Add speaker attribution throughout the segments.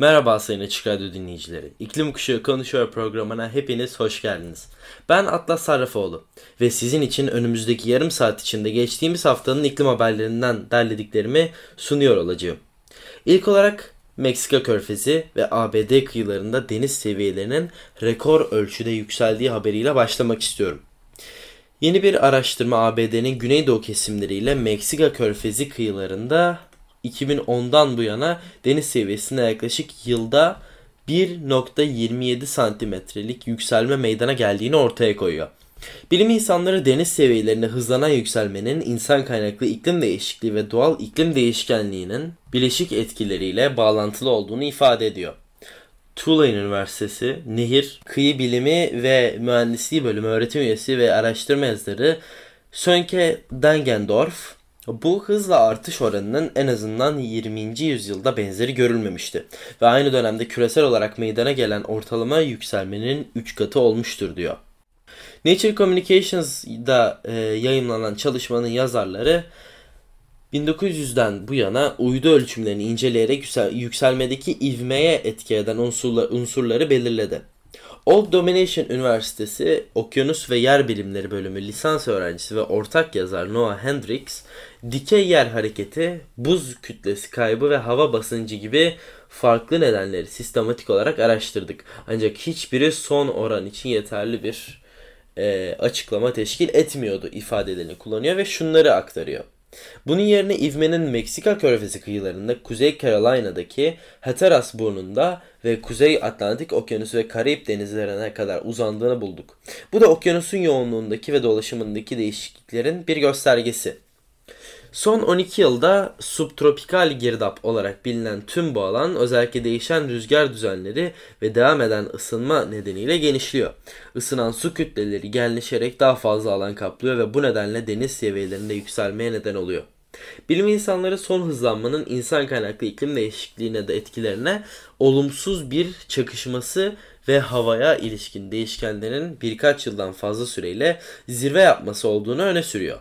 Speaker 1: Merhaba sayın Açık Radyo dinleyicileri. İklim Kuşağı Konuşuyor programına hepiniz hoş geldiniz. Ben Atlas Sarrafoğlu ve sizin için önümüzdeki yarım saat içinde geçtiğimiz haftanın iklim haberlerinden derlediklerimi sunuyor olacağım. İlk olarak Meksika körfezi ve ABD kıyılarında deniz seviyelerinin rekor ölçüde yükseldiği haberiyle başlamak istiyorum. Yeni bir araştırma ABD'nin güneydoğu kesimleriyle Meksika körfezi kıyılarında 2010'dan bu yana deniz seviyesinde yaklaşık yılda 1.27 santimetrelik yükselme meydana geldiğini ortaya koyuyor. Bilim insanları deniz seviyelerinde hızlanan yükselmenin insan kaynaklı iklim değişikliği ve doğal iklim değişkenliğinin bileşik etkileriyle bağlantılı olduğunu ifade ediyor. Tulane Üniversitesi Nehir Kıyı Bilimi ve Mühendisliği Bölümü öğretim üyesi ve araştırma yazarı Sönke Dangendorf bu hızla artış oranının en azından 20. yüzyılda benzeri görülmemişti ve aynı dönemde küresel olarak meydana gelen ortalama yükselmenin 3 katı olmuştur diyor. Nature Communications'da e, yayınlanan çalışmanın yazarları 1900'den bu yana uydu ölçümlerini inceleyerek yüksel, yükselmedeki ivmeye etki eden unsurlar, unsurları belirledi. Old Domination Üniversitesi Okyanus ve Yer Bilimleri bölümü lisans öğrencisi ve ortak yazar Noah Hendricks, dikey yer hareketi, buz kütlesi kaybı ve hava basıncı gibi farklı nedenleri sistematik olarak araştırdık. Ancak hiçbiri son oran için yeterli bir e, açıklama teşkil etmiyordu ifadelerini kullanıyor ve şunları aktarıyor. Bunun yerine ivmenin Meksika körfezi kıyılarında Kuzey Carolina'daki Hatteras burnunda ve Kuzey Atlantik Okyanusu ve Karayip denizlerine kadar uzandığını bulduk. Bu da okyanusun yoğunluğundaki ve dolaşımındaki değişikliklerin bir göstergesi. Son 12 yılda subtropikal girdap olarak bilinen tüm bu alan özellikle değişen rüzgar düzenleri ve devam eden ısınma nedeniyle genişliyor. Isınan su kütleleri genleşerek daha fazla alan kaplıyor ve bu nedenle deniz seviyelerinde yükselmeye neden oluyor. Bilim insanları son hızlanmanın insan kaynaklı iklim değişikliğine de etkilerine olumsuz bir çakışması ve havaya ilişkin değişkenlerin birkaç yıldan fazla süreyle zirve yapması olduğunu öne sürüyor.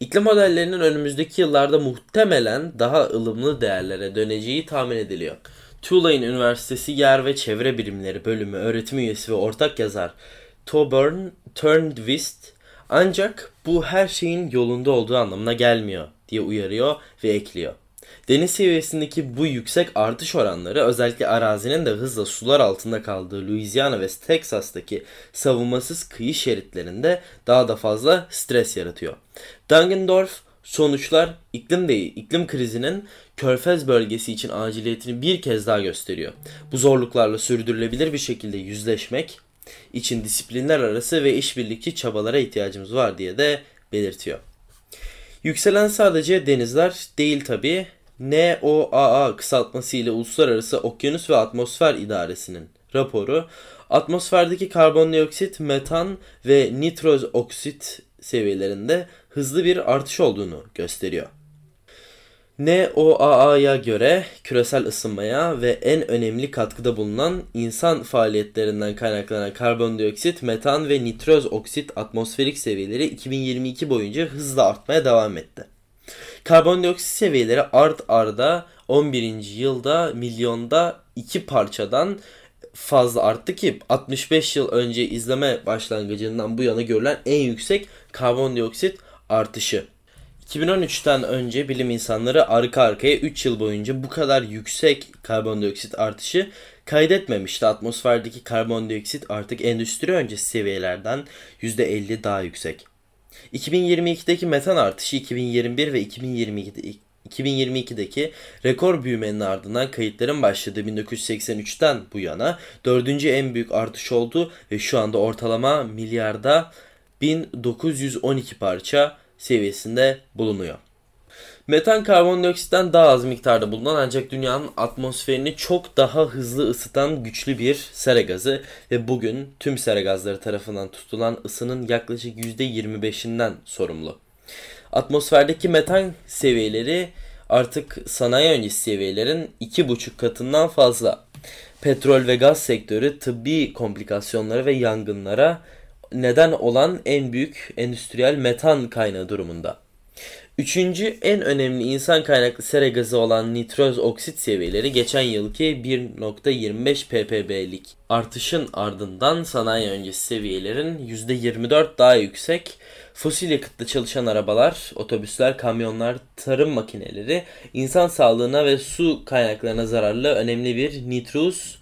Speaker 1: İklim modellerinin önümüzdeki yıllarda muhtemelen daha ılımlı değerlere döneceği tahmin ediliyor. Tulane Üniversitesi Yer ve Çevre Bilimleri Bölümü öğretim üyesi ve ortak yazar Toburn Turnquist ancak bu her şeyin yolunda olduğu anlamına gelmiyor diye uyarıyor ve ekliyor. Deniz seviyesindeki bu yüksek artış oranları özellikle arazinin de hızla sular altında kaldığı Louisiana ve Texas'taki savunmasız kıyı şeritlerinde daha da fazla stres yaratıyor. Dangendorf sonuçlar iklim değil, iklim krizinin Körfez bölgesi için aciliyetini bir kez daha gösteriyor. Bu zorluklarla sürdürülebilir bir şekilde yüzleşmek için disiplinler arası ve işbirlikçi çabalara ihtiyacımız var diye de belirtiyor. Yükselen sadece denizler değil tabi. NOAA kısaltması ile Uluslararası Okyanus ve Atmosfer İdaresi'nin raporu atmosferdeki karbondioksit, metan ve nitroz oksit seviyelerinde hızlı bir artış olduğunu gösteriyor. NOAA'ya göre küresel ısınmaya ve en önemli katkıda bulunan insan faaliyetlerinden kaynaklanan karbondioksit, metan ve nitroz oksit atmosferik seviyeleri 2022 boyunca hızla artmaya devam etti. Karbondioksit seviyeleri art arda 11. yılda milyonda iki parçadan fazla arttı ki 65 yıl önce izleme başlangıcından bu yana görülen en yüksek karbondioksit artışı. 2013'ten önce bilim insanları arka arkaya 3 yıl boyunca bu kadar yüksek karbondioksit artışı kaydetmemişti. Atmosferdeki karbondioksit artık endüstri öncesi seviyelerden %50 daha yüksek. 2022'deki metan artışı 2021 ve 2022'de 2022'deki rekor büyümenin ardından kayıtların başladığı 1983'ten bu yana dördüncü en büyük artış oldu ve şu anda ortalama milyarda 1912 parça seviyesinde bulunuyor. Metan karbondioksitten daha az miktarda bulunan ancak dünyanın atmosferini çok daha hızlı ısıtan güçlü bir sera gazı ve bugün tüm sera gazları tarafından tutulan ısının yaklaşık %25'inden sorumlu. Atmosferdeki metan seviyeleri artık sanayi öncesi seviyelerin 2,5 katından fazla. Petrol ve gaz sektörü tıbbi komplikasyonlara ve yangınlara neden olan en büyük endüstriyel metan kaynağı durumunda. Üçüncü en önemli insan kaynaklı sera gazı olan nitroz oksit seviyeleri geçen yılki 1.25 ppb'lik artışın ardından sanayi öncesi seviyelerin %24 daha yüksek fosil yakıtlı çalışan arabalar, otobüsler, kamyonlar, tarım makineleri insan sağlığına ve su kaynaklarına zararlı önemli bir nitroz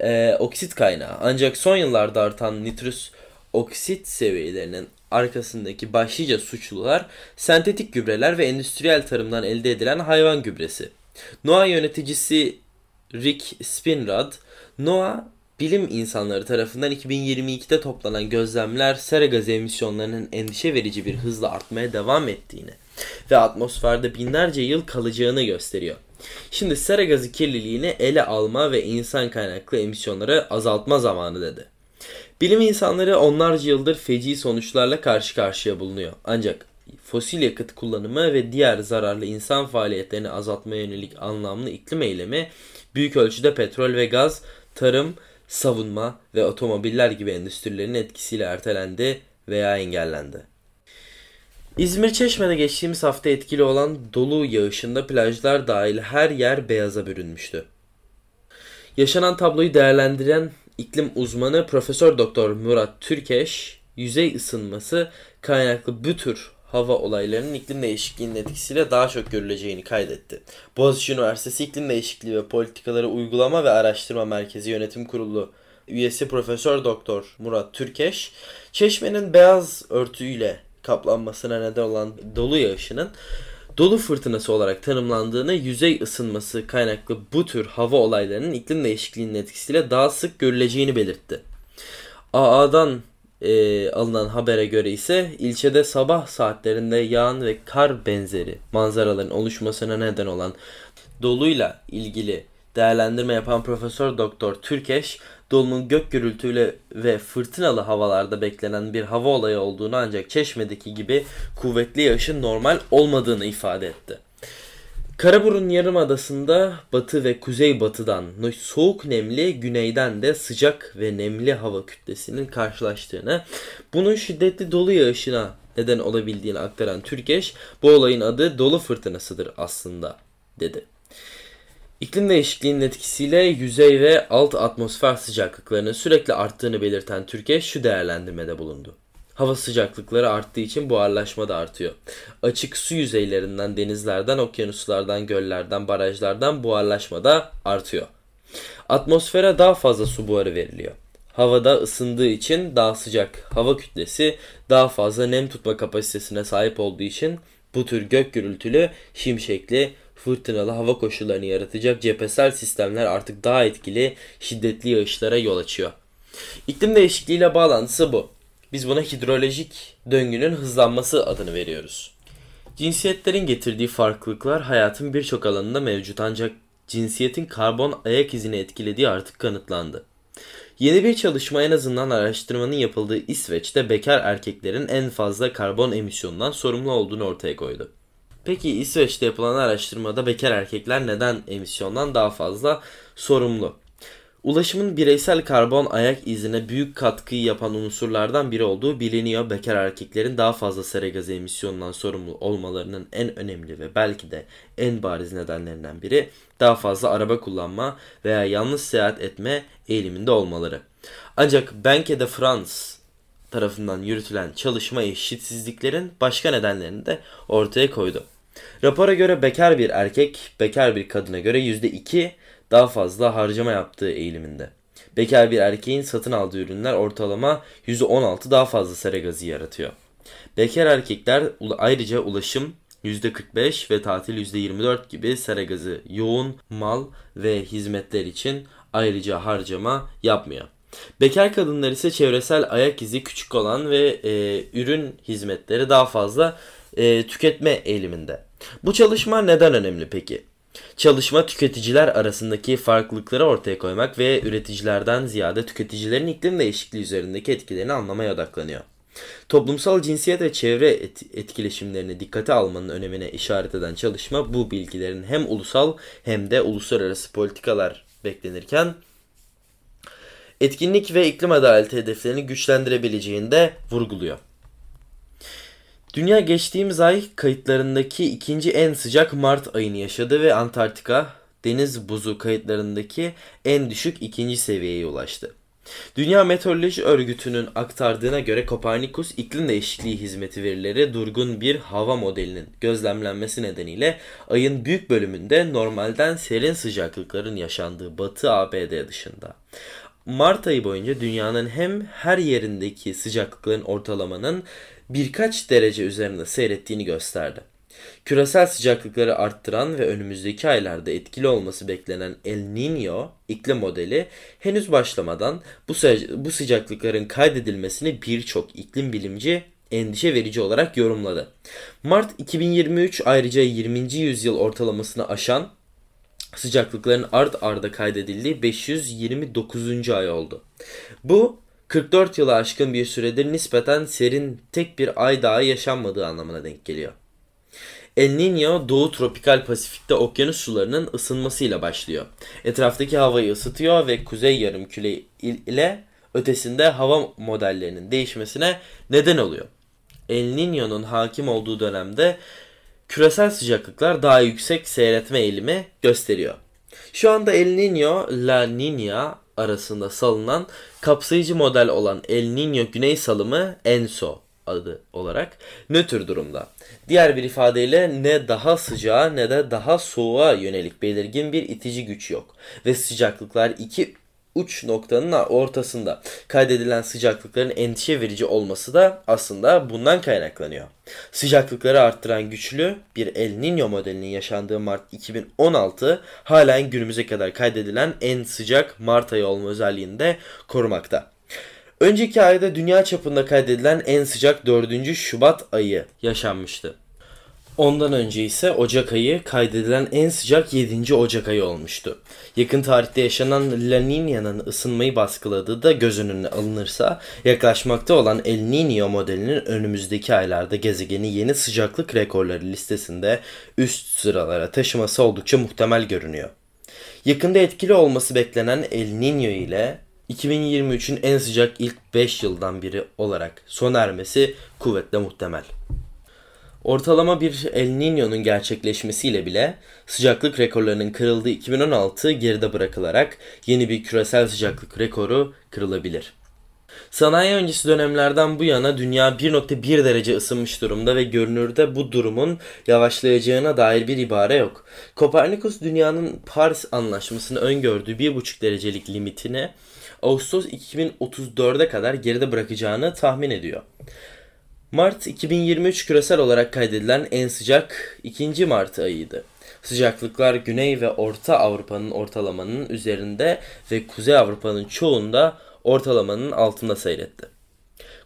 Speaker 1: e, oksit kaynağı. Ancak son yıllarda artan nitroz oksit seviyelerinin arkasındaki başlıca suçlular sentetik gübreler ve endüstriyel tarımdan elde edilen hayvan gübresi. NOAA yöneticisi Rick Spinrad, NOAA bilim insanları tarafından 2022'de toplanan gözlemler sera gazı emisyonlarının endişe verici bir hızla artmaya devam ettiğini ve atmosferde binlerce yıl kalacağını gösteriyor. Şimdi sera gazı kirliliğini ele alma ve insan kaynaklı emisyonları azaltma zamanı dedi. Bilim insanları onlarca yıldır feci sonuçlarla karşı karşıya bulunuyor. Ancak fosil yakıt kullanımı ve diğer zararlı insan faaliyetlerini azaltmaya yönelik anlamlı iklim eylemi büyük ölçüde petrol ve gaz, tarım, savunma ve otomobiller gibi endüstrilerin etkisiyle ertelendi veya engellendi. İzmir Çeşme'de geçtiğimiz hafta etkili olan dolu yağışında plajlar dahil her yer beyaza bürünmüştü. Yaşanan tabloyu değerlendiren iklim uzmanı Profesör Doktor Murat Türkeş, yüzey ısınması kaynaklı bu tür hava olaylarının iklim değişikliğinin etkisiyle daha çok görüleceğini kaydetti. Boğaziçi Üniversitesi İklim Değişikliği ve Politikaları Uygulama ve Araştırma Merkezi Yönetim Kurulu üyesi Profesör Doktor Murat Türkeş, Çeşme'nin beyaz örtüyle kaplanmasına neden olan dolu yağışının dolu fırtınası olarak tanımlandığını, yüzey ısınması kaynaklı bu tür hava olaylarının iklim değişikliğinin etkisiyle daha sık görüleceğini belirtti. AA'dan e, alınan habere göre ise ilçede sabah saatlerinde yağan ve kar benzeri manzaraların oluşmasına neden olan doluyla ilgili değerlendirme yapan Profesör Doktor Türkeş, dolunun gök gürültüyle ve fırtınalı havalarda beklenen bir hava olayı olduğunu ancak Çeşme'deki gibi kuvvetli yağışın normal olmadığını ifade etti. Karaburun Yarımadası'nda batı ve kuzeybatıdan soğuk nemli, güneyden de sıcak ve nemli hava kütlesinin karşılaştığını, bunun şiddetli dolu yağışına neden olabildiğini aktaran Türkeş, bu olayın adı dolu fırtınasıdır aslında, dedi. İklim değişikliğinin etkisiyle yüzey ve alt atmosfer sıcaklıklarının sürekli arttığını belirten Türkiye şu değerlendirmede bulundu. Hava sıcaklıkları arttığı için buharlaşma da artıyor. Açık su yüzeylerinden, denizlerden, okyanuslardan, göllerden, barajlardan buharlaşma da artıyor. Atmosfere daha fazla su buharı veriliyor. Havada ısındığı için daha sıcak hava kütlesi daha fazla nem tutma kapasitesine sahip olduğu için bu tür gök gürültülü, şimşekli, fırtınalı hava koşullarını yaratacak cephesel sistemler artık daha etkili, şiddetli yağışlara yol açıyor. İklim değişikliğiyle bağlantısı bu. Biz buna hidrolojik döngünün hızlanması adını veriyoruz. Cinsiyetlerin getirdiği farklılıklar hayatın birçok alanında mevcut ancak cinsiyetin karbon ayak izini etkilediği artık kanıtlandı. Yeni bir çalışma en azından araştırmanın yapıldığı İsveç'te bekar erkeklerin en fazla karbon emisyonundan sorumlu olduğunu ortaya koydu. Peki İsveç'te yapılan araştırmada bekar erkekler neden emisyondan daha fazla sorumlu? Ulaşımın bireysel karbon ayak izine büyük katkıyı yapan unsurlardan biri olduğu biliniyor. Bekar erkeklerin daha fazla sera gazı emisyonundan sorumlu olmalarının en önemli ve belki de en bariz nedenlerinden biri daha fazla araba kullanma veya yalnız seyahat etme eğiliminde olmaları. Ancak Banque de France tarafından yürütülen çalışma eşitsizliklerin başka nedenlerini de ortaya koydu. Rapora göre bekar bir erkek bekar bir kadına göre %2 daha fazla harcama yaptığı eğiliminde. Bekar bir erkeğin satın aldığı ürünler ortalama %16 daha fazla sera gazı yaratıyor. Bekar erkekler ayrıca ulaşım %45 ve tatil %24 gibi sera gazı yoğun mal ve hizmetler için ayrıca harcama yapmıyor. Bekar kadınlar ise çevresel ayak izi küçük olan ve e, ürün hizmetleri daha fazla e, tüketme eğiliminde. Bu çalışma neden önemli peki? Çalışma tüketiciler arasındaki farklılıkları ortaya koymak ve üreticilerden ziyade tüketicilerin iklim değişikliği üzerindeki etkilerini anlamaya odaklanıyor. Toplumsal cinsiyet ve çevre et- etkileşimlerini dikkate almanın önemine işaret eden çalışma bu bilgilerin hem ulusal hem de uluslararası politikalar beklenirken etkinlik ve iklim adaleti hedeflerini güçlendirebileceğini de vurguluyor. Dünya geçtiğimiz ay kayıtlarındaki ikinci en sıcak Mart ayını yaşadı ve Antarktika deniz buzu kayıtlarındaki en düşük ikinci seviyeye ulaştı. Dünya Meteoroloji Örgütü'nün aktardığına göre Kopernikus iklim değişikliği hizmeti verileri durgun bir hava modelinin gözlemlenmesi nedeniyle ayın büyük bölümünde normalden serin sıcaklıkların yaşandığı Batı ABD dışında. Mart ayı boyunca dünyanın hem her yerindeki sıcaklıkların ortalamanın birkaç derece üzerinde seyrettiğini gösterdi. Küresel sıcaklıkları arttıran ve önümüzdeki aylarda etkili olması beklenen El Niño iklim modeli henüz başlamadan bu, bu sıcaklıkların kaydedilmesini birçok iklim bilimci endişe verici olarak yorumladı. Mart 2023 ayrıca 20. yüzyıl ortalamasını aşan sıcaklıkların art arda kaydedildiği 529. ay oldu. Bu 44 yılı aşkın bir süredir nispeten serin tek bir ay daha yaşanmadığı anlamına denk geliyor. El Niño Doğu Tropikal Pasifik'te okyanus sularının ısınmasıyla başlıyor. Etraftaki havayı ısıtıyor ve kuzey yarımküre ile ötesinde hava modellerinin değişmesine neden oluyor. El Niño'nun hakim olduğu dönemde küresel sıcaklıklar daha yüksek seyretme eğilimi gösteriyor. Şu anda El Niño, La Niña arasında salınan kapsayıcı model olan El Niño Güney Salımı ENSO adı olarak nötr durumda. Diğer bir ifadeyle ne daha sıcağa ne de daha soğuğa yönelik belirgin bir itici güç yok. Ve sıcaklıklar iki uç noktanın ortasında kaydedilen sıcaklıkların endişe verici olması da aslında bundan kaynaklanıyor. Sıcaklıkları arttıran güçlü bir El Niño modelinin yaşandığı Mart 2016 halen günümüze kadar kaydedilen en sıcak Mart ayı olma özelliğini de korumakta. Önceki ayda dünya çapında kaydedilen en sıcak 4. Şubat ayı yaşanmıştı. Ondan önce ise Ocak ayı kaydedilen en sıcak 7. Ocak ayı olmuştu. Yakın tarihte yaşanan La Niña'nın ısınmayı baskıladığı da göz önüne alınırsa yaklaşmakta olan El Niño modelinin önümüzdeki aylarda gezegeni yeni sıcaklık rekorları listesinde üst sıralara taşıması oldukça muhtemel görünüyor. Yakında etkili olması beklenen El Niño ile 2023'ün en sıcak ilk 5 yıldan biri olarak sona ermesi kuvvetle muhtemel. Ortalama bir El Niño'nun gerçekleşmesiyle bile sıcaklık rekorlarının kırıldığı 2016 geride bırakılarak yeni bir küresel sıcaklık rekoru kırılabilir. Sanayi öncesi dönemlerden bu yana dünya 1.1 derece ısınmış durumda ve görünürde bu durumun yavaşlayacağına dair bir ibare yok. Kopernikus dünyanın Paris Anlaşması'nı öngördüğü 1.5 derecelik limitini Ağustos 2034'e kadar geride bırakacağını tahmin ediyor. Mart 2023 küresel olarak kaydedilen en sıcak 2. Mart ayıydı. Sıcaklıklar Güney ve Orta Avrupa'nın ortalamanın üzerinde ve Kuzey Avrupa'nın çoğunda ortalamanın altında seyretti.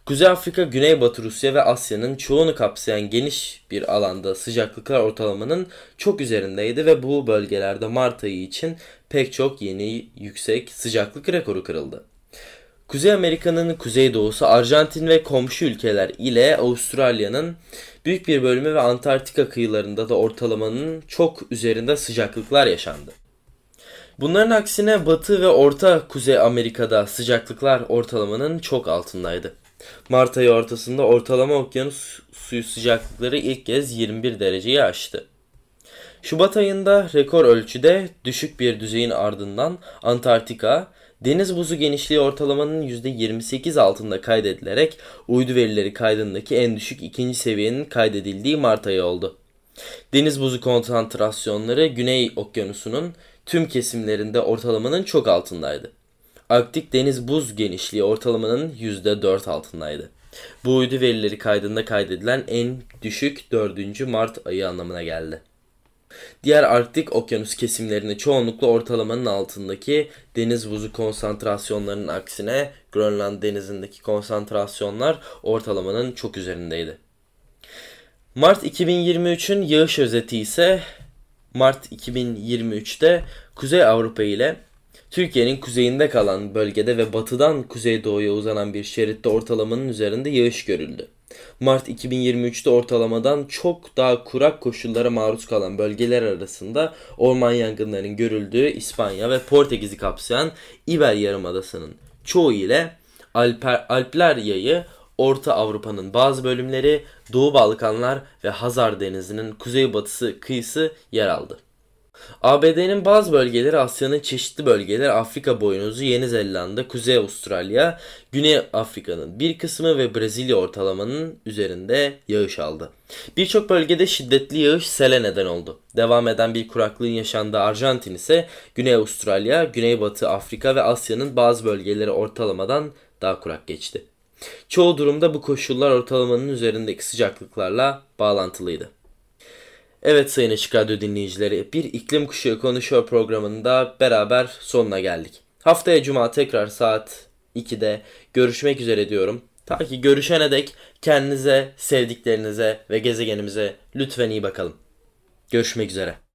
Speaker 1: Kuzey Afrika, Güneybatı Rusya ve Asya'nın çoğunu kapsayan geniş bir alanda sıcaklıklar ortalamanın çok üzerindeydi ve bu bölgelerde Mart ayı için pek çok yeni yüksek sıcaklık rekoru kırıldı. Kuzey Amerika'nın kuzeydoğusu Arjantin ve komşu ülkeler ile Avustralya'nın büyük bir bölümü ve Antarktika kıyılarında da ortalamanın çok üzerinde sıcaklıklar yaşandı. Bunların aksine Batı ve Orta Kuzey Amerika'da sıcaklıklar ortalamanın çok altındaydı. Mart ayı ortasında ortalama okyanus suyu sıcaklıkları ilk kez 21 dereceyi aştı. Şubat ayında rekor ölçüde düşük bir düzeyin ardından Antarktika, deniz buzu genişliği ortalamanın %28 altında kaydedilerek uydu verileri kaydındaki en düşük ikinci seviyenin kaydedildiği Mart ayı oldu. Deniz buzu konsantrasyonları Güney Okyanusu'nun tüm kesimlerinde ortalamanın çok altındaydı. Arktik deniz buz genişliği ortalamanın %4 altındaydı. Bu uydu verileri kaydında kaydedilen en düşük 4. Mart ayı anlamına geldi. Diğer Arktik okyanus kesimlerinde çoğunlukla ortalamanın altındaki deniz buzu konsantrasyonlarının aksine Grönland denizindeki konsantrasyonlar ortalamanın çok üzerindeydi. Mart 2023'ün yağış özeti ise Mart 2023'te Kuzey Avrupa ile Türkiye'nin kuzeyinde kalan bölgede ve batıdan kuzeydoğuya uzanan bir şeritte ortalamanın üzerinde yağış görüldü. Mart 2023'te ortalamadan çok daha kurak koşullara maruz kalan bölgeler arasında orman yangınlarının görüldüğü İspanya ve Portekiz'i kapsayan İber Yarımadası'nın çoğu ile Alper, Alpler yayı, Orta Avrupa'nın bazı bölümleri, Doğu Balkanlar ve Hazar Denizi'nin kuzeybatısı kıyısı yer aldı. ABD'nin bazı bölgeleri, Asya'nın çeşitli bölgeleri, Afrika boynuzu, Yeni Zelanda, Kuzey Avustralya, Güney Afrika'nın bir kısmı ve Brezilya ortalamanın üzerinde yağış aldı. Birçok bölgede şiddetli yağış sele neden oldu. Devam eden bir kuraklığın yaşandığı Arjantin ise Güney Avustralya, Güneybatı Afrika ve Asya'nın bazı bölgeleri ortalamadan daha kurak geçti. Çoğu durumda bu koşullar ortalamanın üzerindeki sıcaklıklarla bağlantılıydı. Evet Sayın Açık Radyo dinleyicileri bir iklim kuşağı konuşuyor programında beraber sonuna geldik. Haftaya cuma tekrar saat 2'de görüşmek üzere diyorum. Ta ki görüşene dek kendinize, sevdiklerinize ve gezegenimize lütfen iyi bakalım. Görüşmek üzere.